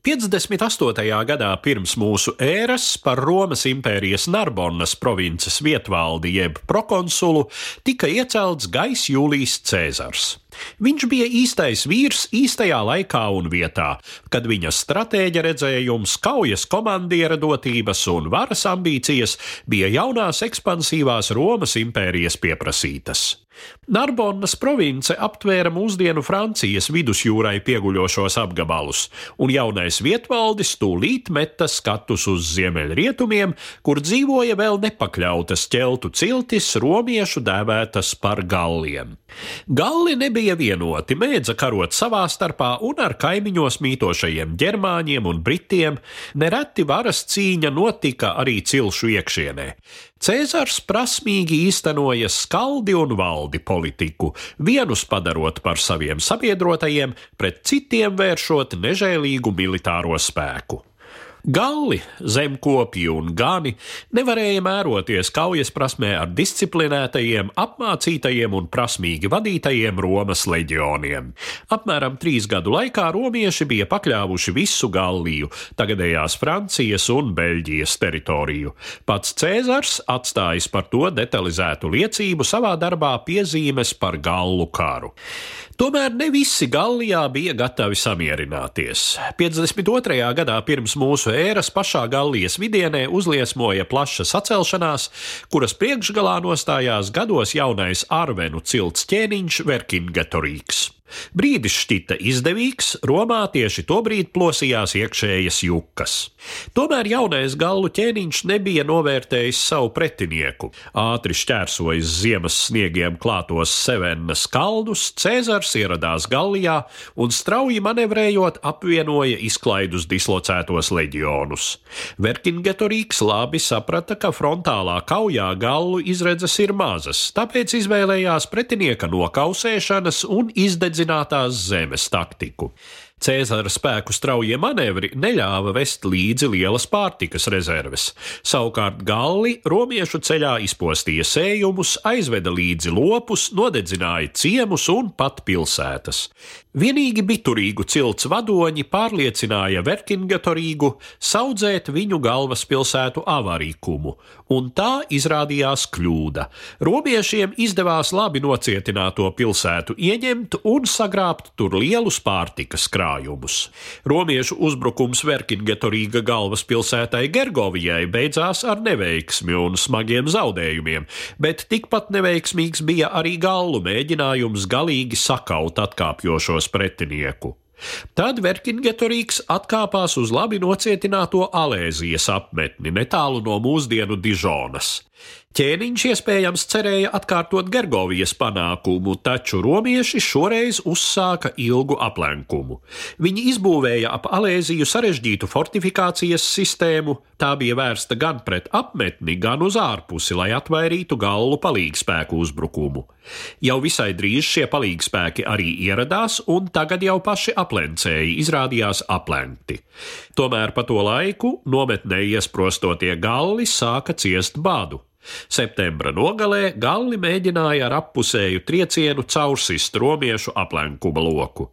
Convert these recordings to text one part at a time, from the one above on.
58. gadā pirms mūsu ēras par Romas impērijas Narbonas provinces vietvaldi jeb prokonsulu tika iecelts Gais Jūlijs Cēzars. Viņš bija īstais vīrs īstajā laikā un vietā, kad viņa stratēģa redzējums, kaujas komandiera dotības un varas ambīcijas bija jaunās ekspansīvās Romas impērijas pieprasītas. Narbonas province aptvēra mūsdienu Francijas vidusjūrai pieguļošos apgabalus, un jaunais vietvaldis tūlīt meta skatus uz ziemeļrietumiem, kur dzīvoja vēl nepakļautas ķeltu ciltis, romiešu dēvētas par galliem. Galli nebija vienoti, mēdza karot savā starpā un ar kaimiņos mītošajiem ģermāņiem un britiem, nereti varas cīņa notika arī cilšu iekšienē. Cēzars prasmīgi īstenoja skaldi un valdi politiku, vienus padarot par saviem sabiedrotajiem, pret citiem vēršot nežēlīgu militāro spēku. Galli, zemkopi un gani nevarēja mēroties kaujas prasmē ar disciplinētajiem, apmācītajiem un prasmīgi vadītajiem Romas leģioniem. Apmēram trīs gadu laikā romieši bija pakļāvuši visu Galliju, tagadējās Francijas un Beļģijas teritoriju. Pats Cēzars atstājis par to detalizētu liecību savā darbā piezīmes par Gallu karu. Tomēr ne visi Gallijā bija gatavi samierināties. 52. gadā pirms mūsu ēras pašā Gallijas vidienē uzliesmoja plaša sacelšanās, kuras priekšgalā nostājās gados jaunais Arvenu cilts ķēniņš Verkingetorīks. Brīdis šķita izdevīgs, Romā tieši tobrīd plosījās iekšējas jukas. Tomēr jaunais gallu ķēniņš nebija novērtējis savu pretinieku. Ātri šķērsojis ziemas sniegiem klātos Sevenas kaldus, Cēzars ieradās Gallijā un strauji manevrējot apvienoja izklaidus dislocētos leģionus. Verkingetorīks labi saprata, ka frontālā kaujā gallu izredzes ir mazas, tāpēc izvēlējās pretinieka nokausēšanas un izdedzināšanas iznīcinātās zemes taktiku. Cēzara spēku straujie manevri neļāva vest līdzi lielas pārtikas rezerves. Savukārt galli romiešu ceļā izpostīja sējumus, aizveda līdzi lopus, nodedzināja ciemus un pat pilsētas. Vienīgi biturīgu cilts vadoņi pārliecināja Verkingatorīgu saudzēt viņu galvaspilsētu avarīkumu, un tā izrādījās kļūda. Romiešiem izdevās labi nocietināto pilsētu ieņemt un sagrābt tur lielus pārtikas krājumus krājumus. Romiešu uzbrukums Verkingetorīga galvaspilsētai Gergovijai beidzās ar neveiksmi un smagiem zaudējumiem, bet tikpat neveiksmīgs bija arī gallu mēģinājums galīgi sakaut atkāpjošos pretinieku. Tad Verkingetorīks atkāpās uz labi nocietināto Alēzijas apmetni netālu no mūsdienu Dižonas. Ķēniņš iespējams cerēja atkārtot Gergovijas panākumu, taču romieši šoreiz uzsāka ilgu aplenkumu. Viņi izbūvēja ap Alēziju sarežģītu fortifikācijas sistēmu, tā bija vērsta gan pret apmetni, gan uz ārpusi, lai atvairītu gallu palīgspēku uzbrukumu. Jau visai drīz šie palīgspēki arī ieradās, un tagad jau paši aplencēji izrādījās aplenkti. Tomēr pa to laiku nometnē iesprostotie galli sāka ciest badu. Septembra nogalē Galli mēģināja ar appusēju triecienu caursist romiešu aplenkuma loku.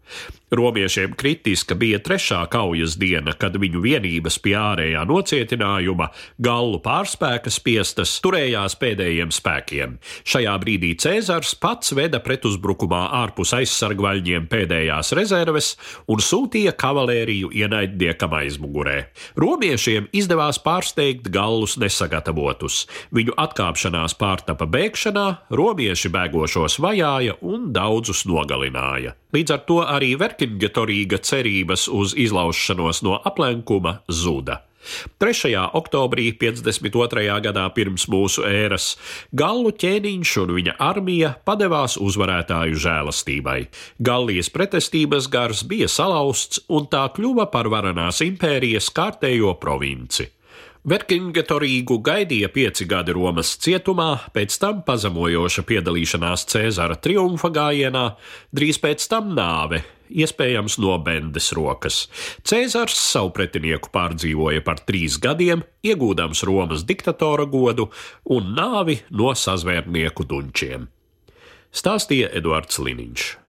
Romiešiem kritiska bija trešā kaujas diena, kad viņu vienības pie ārējā nocietinājuma, gallu pārspēka spiestas, turējās pēdējiem spēkiem. Šajā brīdī Cēzars pats veda pretuzbrukumā ārpus aizsargvaļņiem pēdējās rezerves un sūtīja kavalēriju ienaidniekam aizmugurē. Romiešiem izdevās pārsteigt gallus nesagatavotus. Viņu atkāpšanās pārtapa bēgšanā, romieši bēgošos vajāja un daudzus nogalināja. Līdz ar to arī Verkingetorīga cerības uz izlaušanos no aplenkuma zuda. 3. oktobrī 52. gadā pirms mūsu ēras Gallu ķēniņš un viņa armija padevās uzvarētāju žēlastībai. Gallijas pretestības gars bija salauzts, un tā kļuva par varanās impērijas kārtējo provinci. Verkingetorīgu gaidīja pieci gadi Romas cietumā, pēc tam pazemojoša piedalīšanās Cēzara triumfa gājienā, drīz pēc tam nāve, iespējams no bendes rokas. Cēzars savu pretinieku pārdzīvoja par trīs gadiem, iegūdams Romas diktatora godu un nāvi no sazvērnieku dunčiem. Stāstīja Eduards Liniņš.